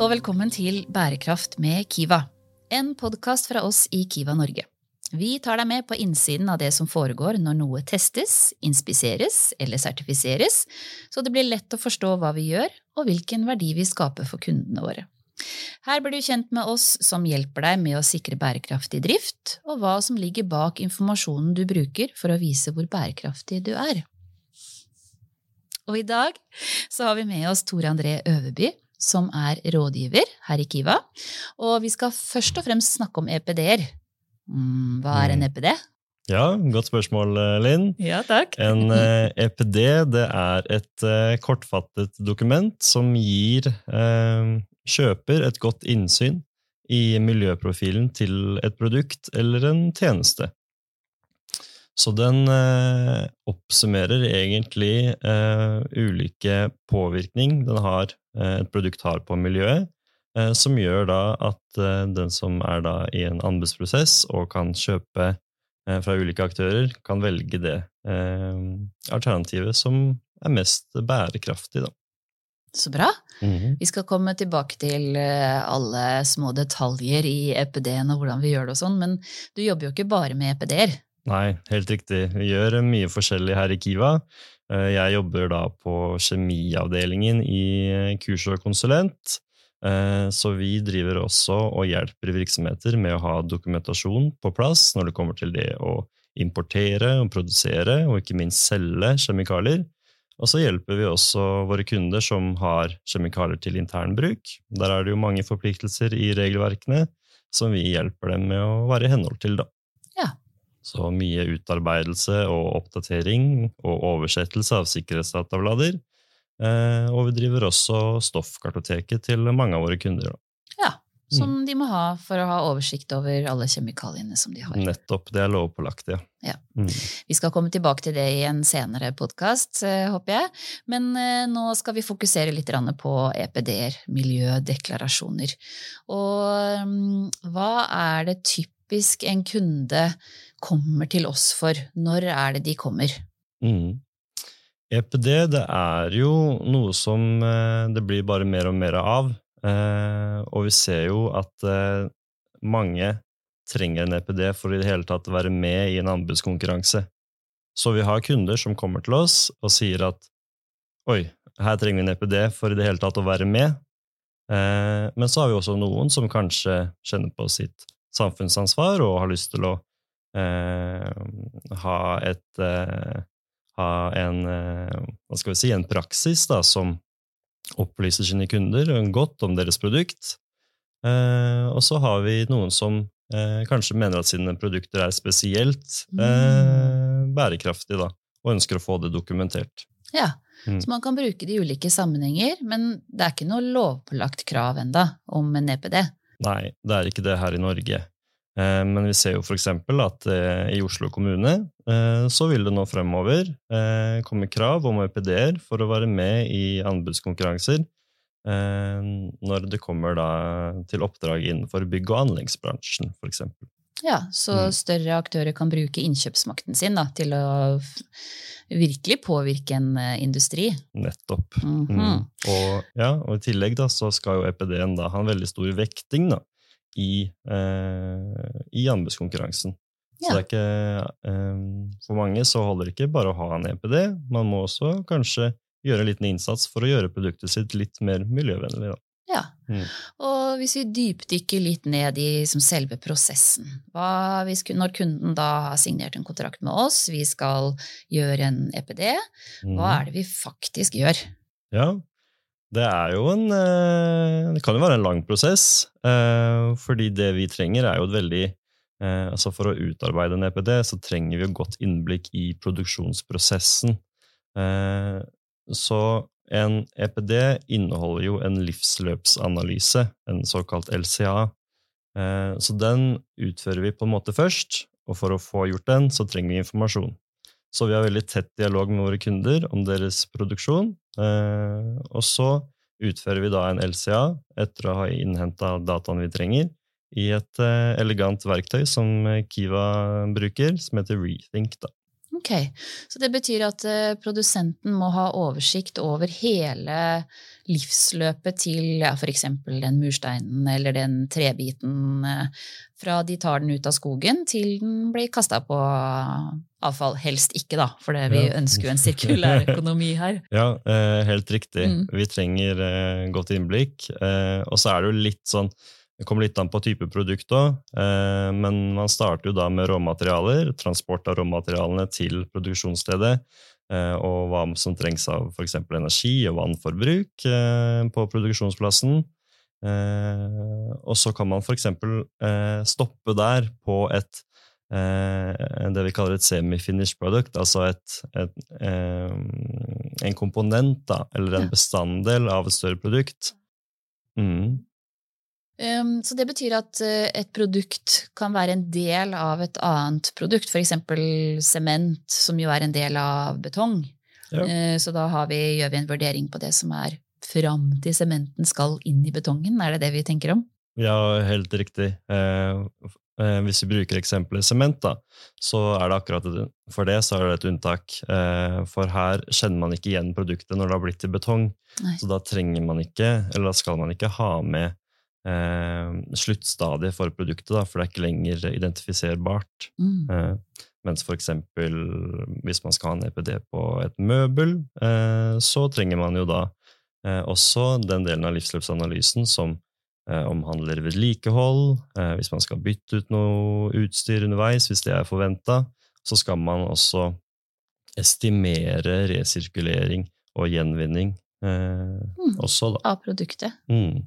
og velkommen til Bærekraft med Kiva. En podkast fra oss i Kiva Norge. Vi tar deg med på innsiden av det som foregår når noe testes, inspiseres eller sertifiseres, så det blir lett å forstå hva vi gjør og hvilken verdi vi skaper for kundene våre. Her blir du kjent med oss som hjelper deg med å sikre bærekraftig drift, og hva som ligger bak informasjonen du bruker for å vise hvor bærekraftig du er. Og i dag så har vi med oss Tore André Øverby, som er rådgiver her i Kiva. Og vi skal først og fremst snakke om EPD-er. Mm, hva er en EPD? Ja, godt spørsmål, Linn. Ja, takk. En eh, EPD det er et eh, kortfattet dokument som gir eh, kjøper et godt innsyn i miljøprofilen til et produkt eller en tjeneste. Så den eh, oppsummerer egentlig eh, ulike påvirkning den har, eh, et produkt har på miljøet, eh, som gjør da at eh, den som er da i en anbudsprosess og kan kjøpe eh, fra ulike aktører, kan velge det alternativet som er mest bærekraftig. Da. Så bra. Mm -hmm. Vi skal komme tilbake til alle små detaljer i EPD-en og hvordan vi gjør det og sånn, men du jobber jo ikke bare med EPD-er. Nei, helt riktig. Vi gjør mye forskjellig her i Kiva. Eh, jeg jobber da på kjemiavdelingen i eh, kurs og konsulent. Eh, så vi driver også og hjelper virksomheter med å ha dokumentasjon på plass når det kommer til det å importere og produsere, og ikke minst selge kjemikalier. Og så hjelper vi også våre kunder som har kjemikalier til intern bruk. Der er det jo mange forpliktelser i regelverkene som vi hjelper dem med å være i henhold til. da. Så mye utarbeidelse og oppdatering og oversettelse av sikkerhetsdatablader. Eh, og vi driver også stoffkartoteket til mange av våre kunder. Ja, Som mm. de må ha for å ha oversikt over alle kjemikaliene som de har. Nettopp. Det er lovpålagt, ja. ja. Mm. Vi skal komme tilbake til det i en senere podkast, eh, håper jeg. Men eh, nå skal vi fokusere litt på EPD-er, miljødeklarasjoner. Og mm, hva er det typisk en kunde kommer til oss for? Når er det de kommer? Mm. EPD det er jo noe som eh, det blir bare mer og mer av. Eh, og vi ser jo at eh, mange trenger en EPD for i det hele tatt å være med i en anbudskonkurranse. Så vi har kunder som kommer til oss og sier at oi, her trenger vi en EPD for i det hele tatt å være med. Men så har vi også noen som kanskje kjenner på sitt samfunnsansvar og har lyst til å eh, ha et eh, Ha en eh, Hva skal vi si En praksis da, som opplyser sine kunder godt om deres produkt. Eh, og så har vi noen som eh, kanskje mener at sine produkter er spesielt mm. bærekraftige, da, og ønsker å få det dokumentert. Ja, mm. Så man kan bruke det i ulike sammenhenger, men det er ikke noe lovpålagt krav enda om en EPD? Nei, det er ikke det her i Norge. Eh, men vi ser jo f.eks. at eh, i Oslo kommune eh, så vil det nå fremover komme krav om ØPD-er for å være med i anbudskonkurranser når det kommer til oppdrag innenfor bygg- og anleggsbransjen, f.eks. Ja, så mm. større aktører kan bruke innkjøpsmakten sin da, til å virkelig påvirke en industri. Nettopp. Mm -hmm. mm. Og, ja, og, i tillegg da, så skal jo EPD-en da ha en veldig stor vekting da, i, eh, i anbudskonkurransen. Ja. Så det er ikke eh, For mange så holder det ikke bare å ha en EPD, man må også kanskje gjøre en liten innsats for å gjøre produktet sitt litt mer miljøvennlig. Da. Ja, mm. Og hvis vi dypdykker litt ned i selve prosessen hva, Når kunden da har signert en kontrakt med oss, vi skal gjøre en EPD, hva er det vi faktisk gjør? Ja, det er jo en eh, Det kan jo være en lang prosess, eh, fordi det vi trenger, er jo et veldig eh, Altså For å utarbeide en EPD så trenger vi jo godt innblikk i produksjonsprosessen. Så en EPD inneholder jo en livsløpsanalyse, en såkalt LCA. Så den utfører vi på en måte først, og for å få gjort den, så trenger vi informasjon. Så vi har veldig tett dialog med våre kunder om deres produksjon. Eh, og så utfører vi da en LCA etter å ha innhenta dataen vi trenger, i et eh, elegant verktøy som Kiva bruker, som heter Rethink. Da. Ok, Så det betyr at eh, produsenten må ha oversikt over hele livsløpet til ja, f.eks. den mursteinen eller den trebiten, eh, fra de tar den ut av skogen til den blir kasta på avfall. Helst ikke, da, for det, vi Ja. ønsker jo en sirkulær økonomi her. Ja, eh, helt riktig. Mm. Vi trenger godt innblikk. Og så er det jo litt sånn Det kommer litt an på type produkt òg, eh, men man starter jo da med råmaterialer. Transport av råmaterialene til produksjonsstedet. Eh, og hva som trengs av f.eks. energi og vannforbruk eh, på produksjonsplassen. Og så kan man f.eks. Stoppe der på et det vi kaller et semi-finished product, altså et, et, en komponent, da, eller en bestanddel av et større produkt. Mm. Um, Så det betyr at eh, et produkt kan være en del av et annet produkt, f.eks. sement, som jo er en del av betong. Ja. Eh, Så da har vi, gjør vi en vurdering på det som er fram til sementen skal inn i betongen. Er det det vi tenker om? Ja, helt riktig. Eh, hvis vi bruker eksempelet sement, da, så er det akkurat det. For det så er det et unntak. For her kjenner man ikke igjen produktet når det har blitt til betong. Nei. Så da trenger man ikke, eller da skal man ikke ha med eh, sluttstadiet for produktet, da, for det er ikke lenger identifiserbart. Mm. Eh, mens for eksempel hvis man skal ha en EPD på et møbel, eh, så trenger man jo da eh, også den delen av livsløpsanalysen som eh, omhandler vedlikehold, eh, hvis man skal bytte ut noe utstyr underveis, hvis det er forventa, så skal man også estimere resirkulering og gjenvinning eh, Mm. også, da. Av produktet. Mm.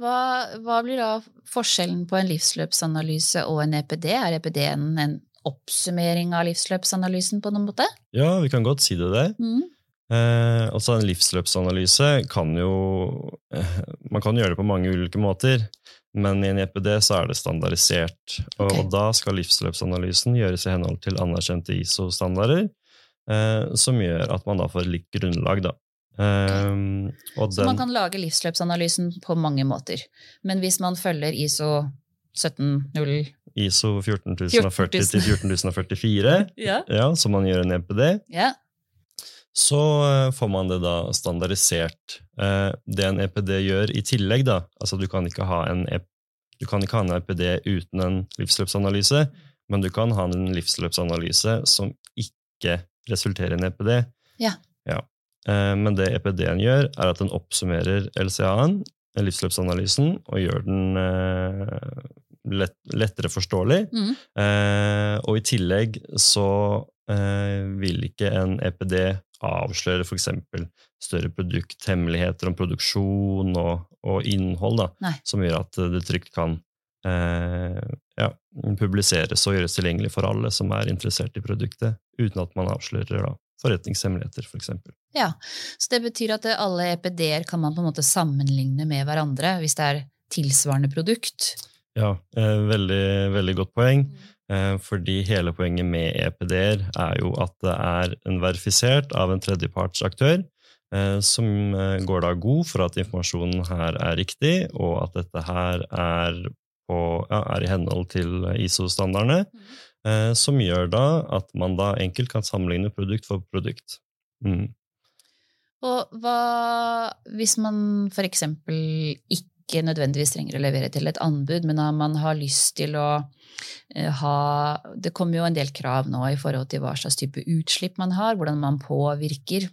Hva, hva blir da forskjellen på en livsløpsanalyse og en EPD? Er EPD-en en oppsummering av livsløpsanalysen på noen måte? Ja, vi kan godt si det der. Mm. Eh, altså En livsløpsanalyse kan jo eh, Man kan gjøre det på mange ulike måter, men i en EPD så er det standardisert. Og, okay. og da skal livsløpsanalysen gjøres i henhold til anerkjente ISO-standarder, eh, som gjør at man da får litt grunnlag, da. Og Så man kan lage livsløpsanalysen på mange måter. Men hvis man følger ISO 170 ISO 14040 til 14044, ja. ja, som man gjør en EPD, ja. så eh, får man det da standardisert. Eh, Det en EPD gjør i tillegg, da altså du kan ikke ha en, EP du kan ikke ha en EPD uten en livsløpsanalyse, men du kan ha en livsløpsanalyse som ikke resulterer i en EPD. Ja. Eh, Men det EPD-en gjør, er at den oppsummerer LCA-en, livsløpsanalysen, og gjør den eh, lett, lettere forståelig. Mm. Eh, og i tillegg så vil ikke en EPD avsløre f.eks. større produkthemmeligheter om produksjon og, og innhold, da, som gjør at det trygt kan ja, publiseres og gjøres tilgjengelig for alle som er interessert i produktet, uten at man avslører da, forretningshemmeligheter, f.eks. Ja, så det betyr at alle EPD-er kan man på en måte sammenligne med hverandre hvis det er tilsvarende produkt. Ja, eh, veldig, veldig godt poeng. Eh, fordi hele poenget med EPD-er er jo at det er en verifisert av en tredjepartsaktør, eh, som går da god for at informasjonen her er riktig, og at dette her er, på, ja, er i henhold til ISO-standardene, eh, som gjør da at man da enkelt kan sammenligne produkt for produkt. Mm. Og hva hvis man for eksempel ikke nødvendigvis trenger å levere til et anbud, men man har lyst til å eh, ha Det kommer jo en del krav nå i forhold til hva slags type utslipp man har, hvordan man påvirker eh,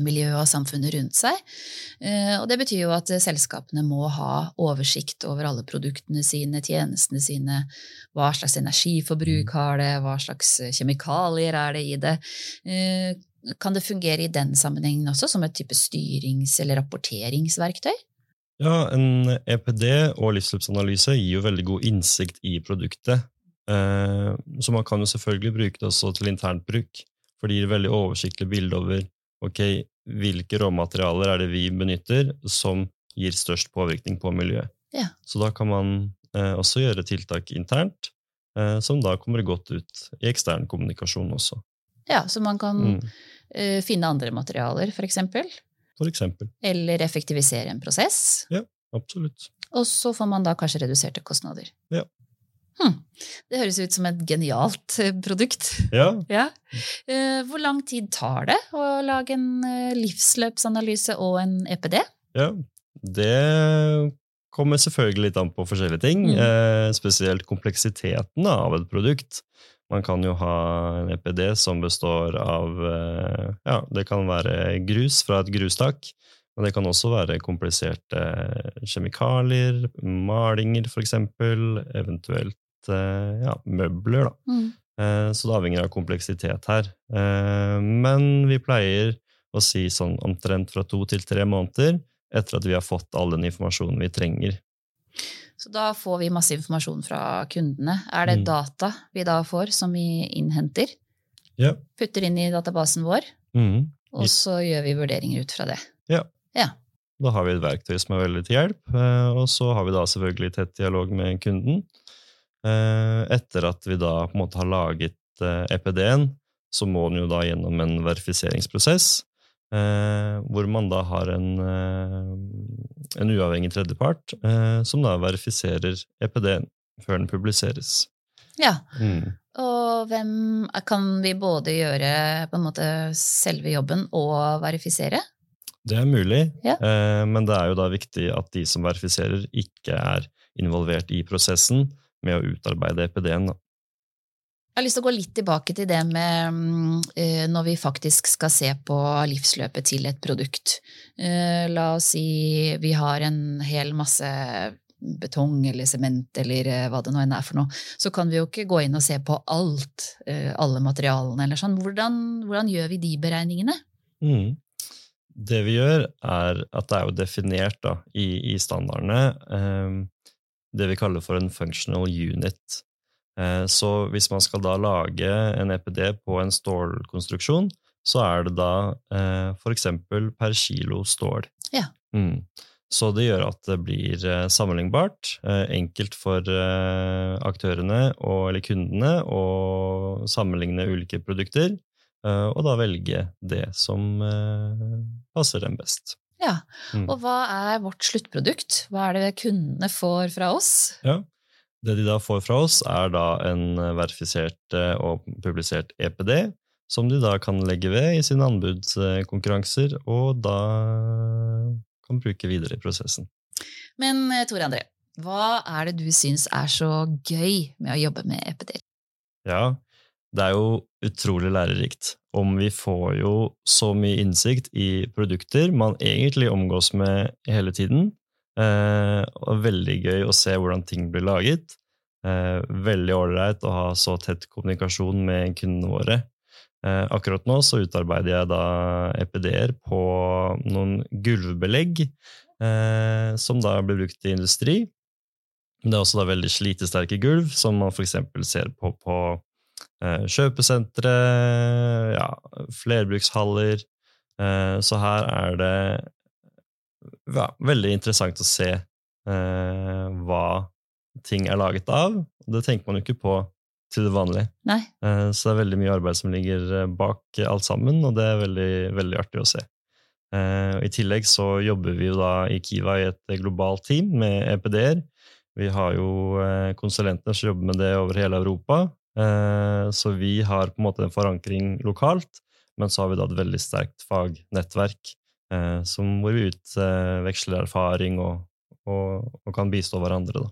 miljøet og samfunnet rundt seg. Eh, Og det betyr jo at eh, selskapene må ha oversikt over alle produktene sine, tjenestene sine. Hva slags energiforbruk har det, hva slags eh, kjemikalier er det i det. Eh, Kan det fungere i den sammenhengen også, som et type styrings- eller rapporteringsverktøy? Ja, en EPD og livsløpsanalyse gir jo veldig god innsikt i produktet. Eh, Så man kan jo selvfølgelig bruke det også til internt bruk, for det gir veldig oversiktlig bilde over ok, hvilke råmaterialer er det vi benytter som gir størst påvirkning på miljøet. Ja. Så da kan man eh, også gjøre tiltak internt, eh, som da kommer godt ut i ekstern kommunikasjon også. Ja, så man kan Mm, eh, finne andre materialer, for eksempel. for eksempel. Eller effektivisere en prosess. Ja, Absolutt. Og så får man da kanskje reduserte kostnader. Ja. Det høres ut som et genialt eh, produkt. Ja, Ja. Eh, Hvor lang tid tar det å lage en eh, livsløpsanalyse og en EPD? ja. Det kommer selvfølgelig litt an på forskjellige ting. Mm. Spesielt kompleksiteten av et produkt. Man kan jo ha en EPD som består av Ja, det kan være grus fra et grustak. Men det kan også være kompliserte kjemikalier, malinger f.eks., eventuelt ja, møbler. da. Mm. Så det avhenger av kompleksitet her. Eh, Men vi pleier å si sånn omtrent fra to til tre måneder etter at vi har fått all den informasjonen vi trenger. Så da får vi masse informasjon fra kundene. Er det Mm. data vi da får, som vi innhenter? Ja. Putter inn i databasen vår, mm. og så gjør vi vurderinger ut fra det. Da har vi et verktøy som er veldig til hjelp, eh, og så har vi da selvfølgelig tett dialog med kunden. Eh, Etter at vi da på en måte har laget eh, EPD-en, så må den jo da gjennom en verifiseringsprosess, eh, hvor man da har en, en uavhengig tredjepart eh, som da verifiserer EPD-en før den publiseres. Ja, Mm. og hvem kan vi både gjøre på en måte selve jobben og verifisere? Det er mulig, Ja. eh, men det er jo da viktig at de som verifiserer, ikke er involvert i prosessen med å utarbeide EPD-en. Jeg har lyst til å gå litt tilbake til det med mm, eh, når vi faktisk skal se på livsløpet til et produkt. Eh, La oss si vi har en hel masse betong eller sement eller eh, hva det nå enn er for noe. Så kan vi jo ikke gå inn og se på alt, alle materialene eller sånn. Hvordan, hvordan gjør vi de beregningene? Mm. Det vi gjør, er at det er jo definert da, i, i standardene eh, det vi kaller for en functional unit. Eh, så hvis man skal da lage en EPD på en stålkonstruksjon, så er det da eh, f.eks. per kilo stål. Ja. Mm. Så det gjør at det blir eh, sammenlignbart, enkelt for aktørene og, eller kundene å sammenligne ulike produkter, og da velge det som passer dem best. Ja, Mm. Og hva er vårt sluttprodukt? Hva er det kundene får fra oss? Ja. Det de da får fra oss, er da en verifisert eh, og publisert EPD, som de da kan legge ved i sine anbudskonkurranser, og da kan bruke videre i prosessen. Men eh, Tore André, hva er det du syns er så gøy med å jobbe med EPD? Ja, det er jo utrolig lærerikt. Om vi får jo så mye innsikt i produkter man egentlig omgås med hele tiden. Eh, og veldig gøy å se hvordan ting blir laget. Eh, veldig ålreit å ha så tett kommunikasjon med kundene våre. Eh, akkurat nå så utarbeider jeg da EPD-er på noen gulvbelegg eh, som da blir brukt i industri. Det er også da veldig slitesterke gulv, som man f.eks. ser på på kjøpesentre, ja, flerbrukshaller. Eh, så her er det ja, veldig interessant å se eh, hva ting er laget av. Det tenker man jo ikke på til det vanlige. Nei. Eh, så det er veldig mye arbeid som ligger eh, bak alt sammen, og det er veldig, veldig artig å se. Eh, I tillegg så jobber vi jo da i Kiva i et globalt team med EPD-er. Vi har jo eh, konsulenter som jobber med det over hele Europa, eh, så vi har på en måte en forankring lokalt, men så har vi da et veldig sterkt fagnettverk eh, som, hvor vi utveksler erfaring og, og, og kan bistå hverandre. Da.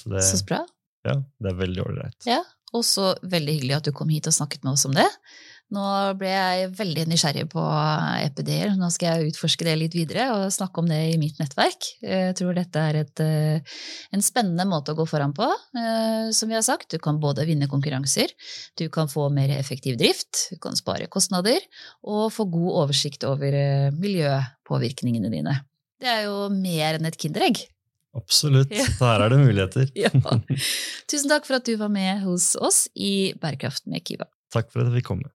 Så det, Så bra. ja, det er veldig ålreit. Ja, og så veldig hyggelig at du kom hit og snakket med oss om det. Nå ble jeg veldig nysgjerrig på EPD-er. Nå skal jeg utforske det litt videre og snakke om det i mitt nettverk. Jeg tror dette er et, eh, en spennende måte å gå foran på. Eh, Som vi har sagt, du kan både vinne konkurranser, du kan få mer effektiv drift, du kan spare kostnader og få god oversikt over eh, miljøpåvirkningene dine. Det er jo mer enn et kinderegg. Absolutt. Så her er det muligheter. Ja. Tusen takk for at du var med hos oss i Bærekraft med Kiva. Takk for at jeg fikk komme.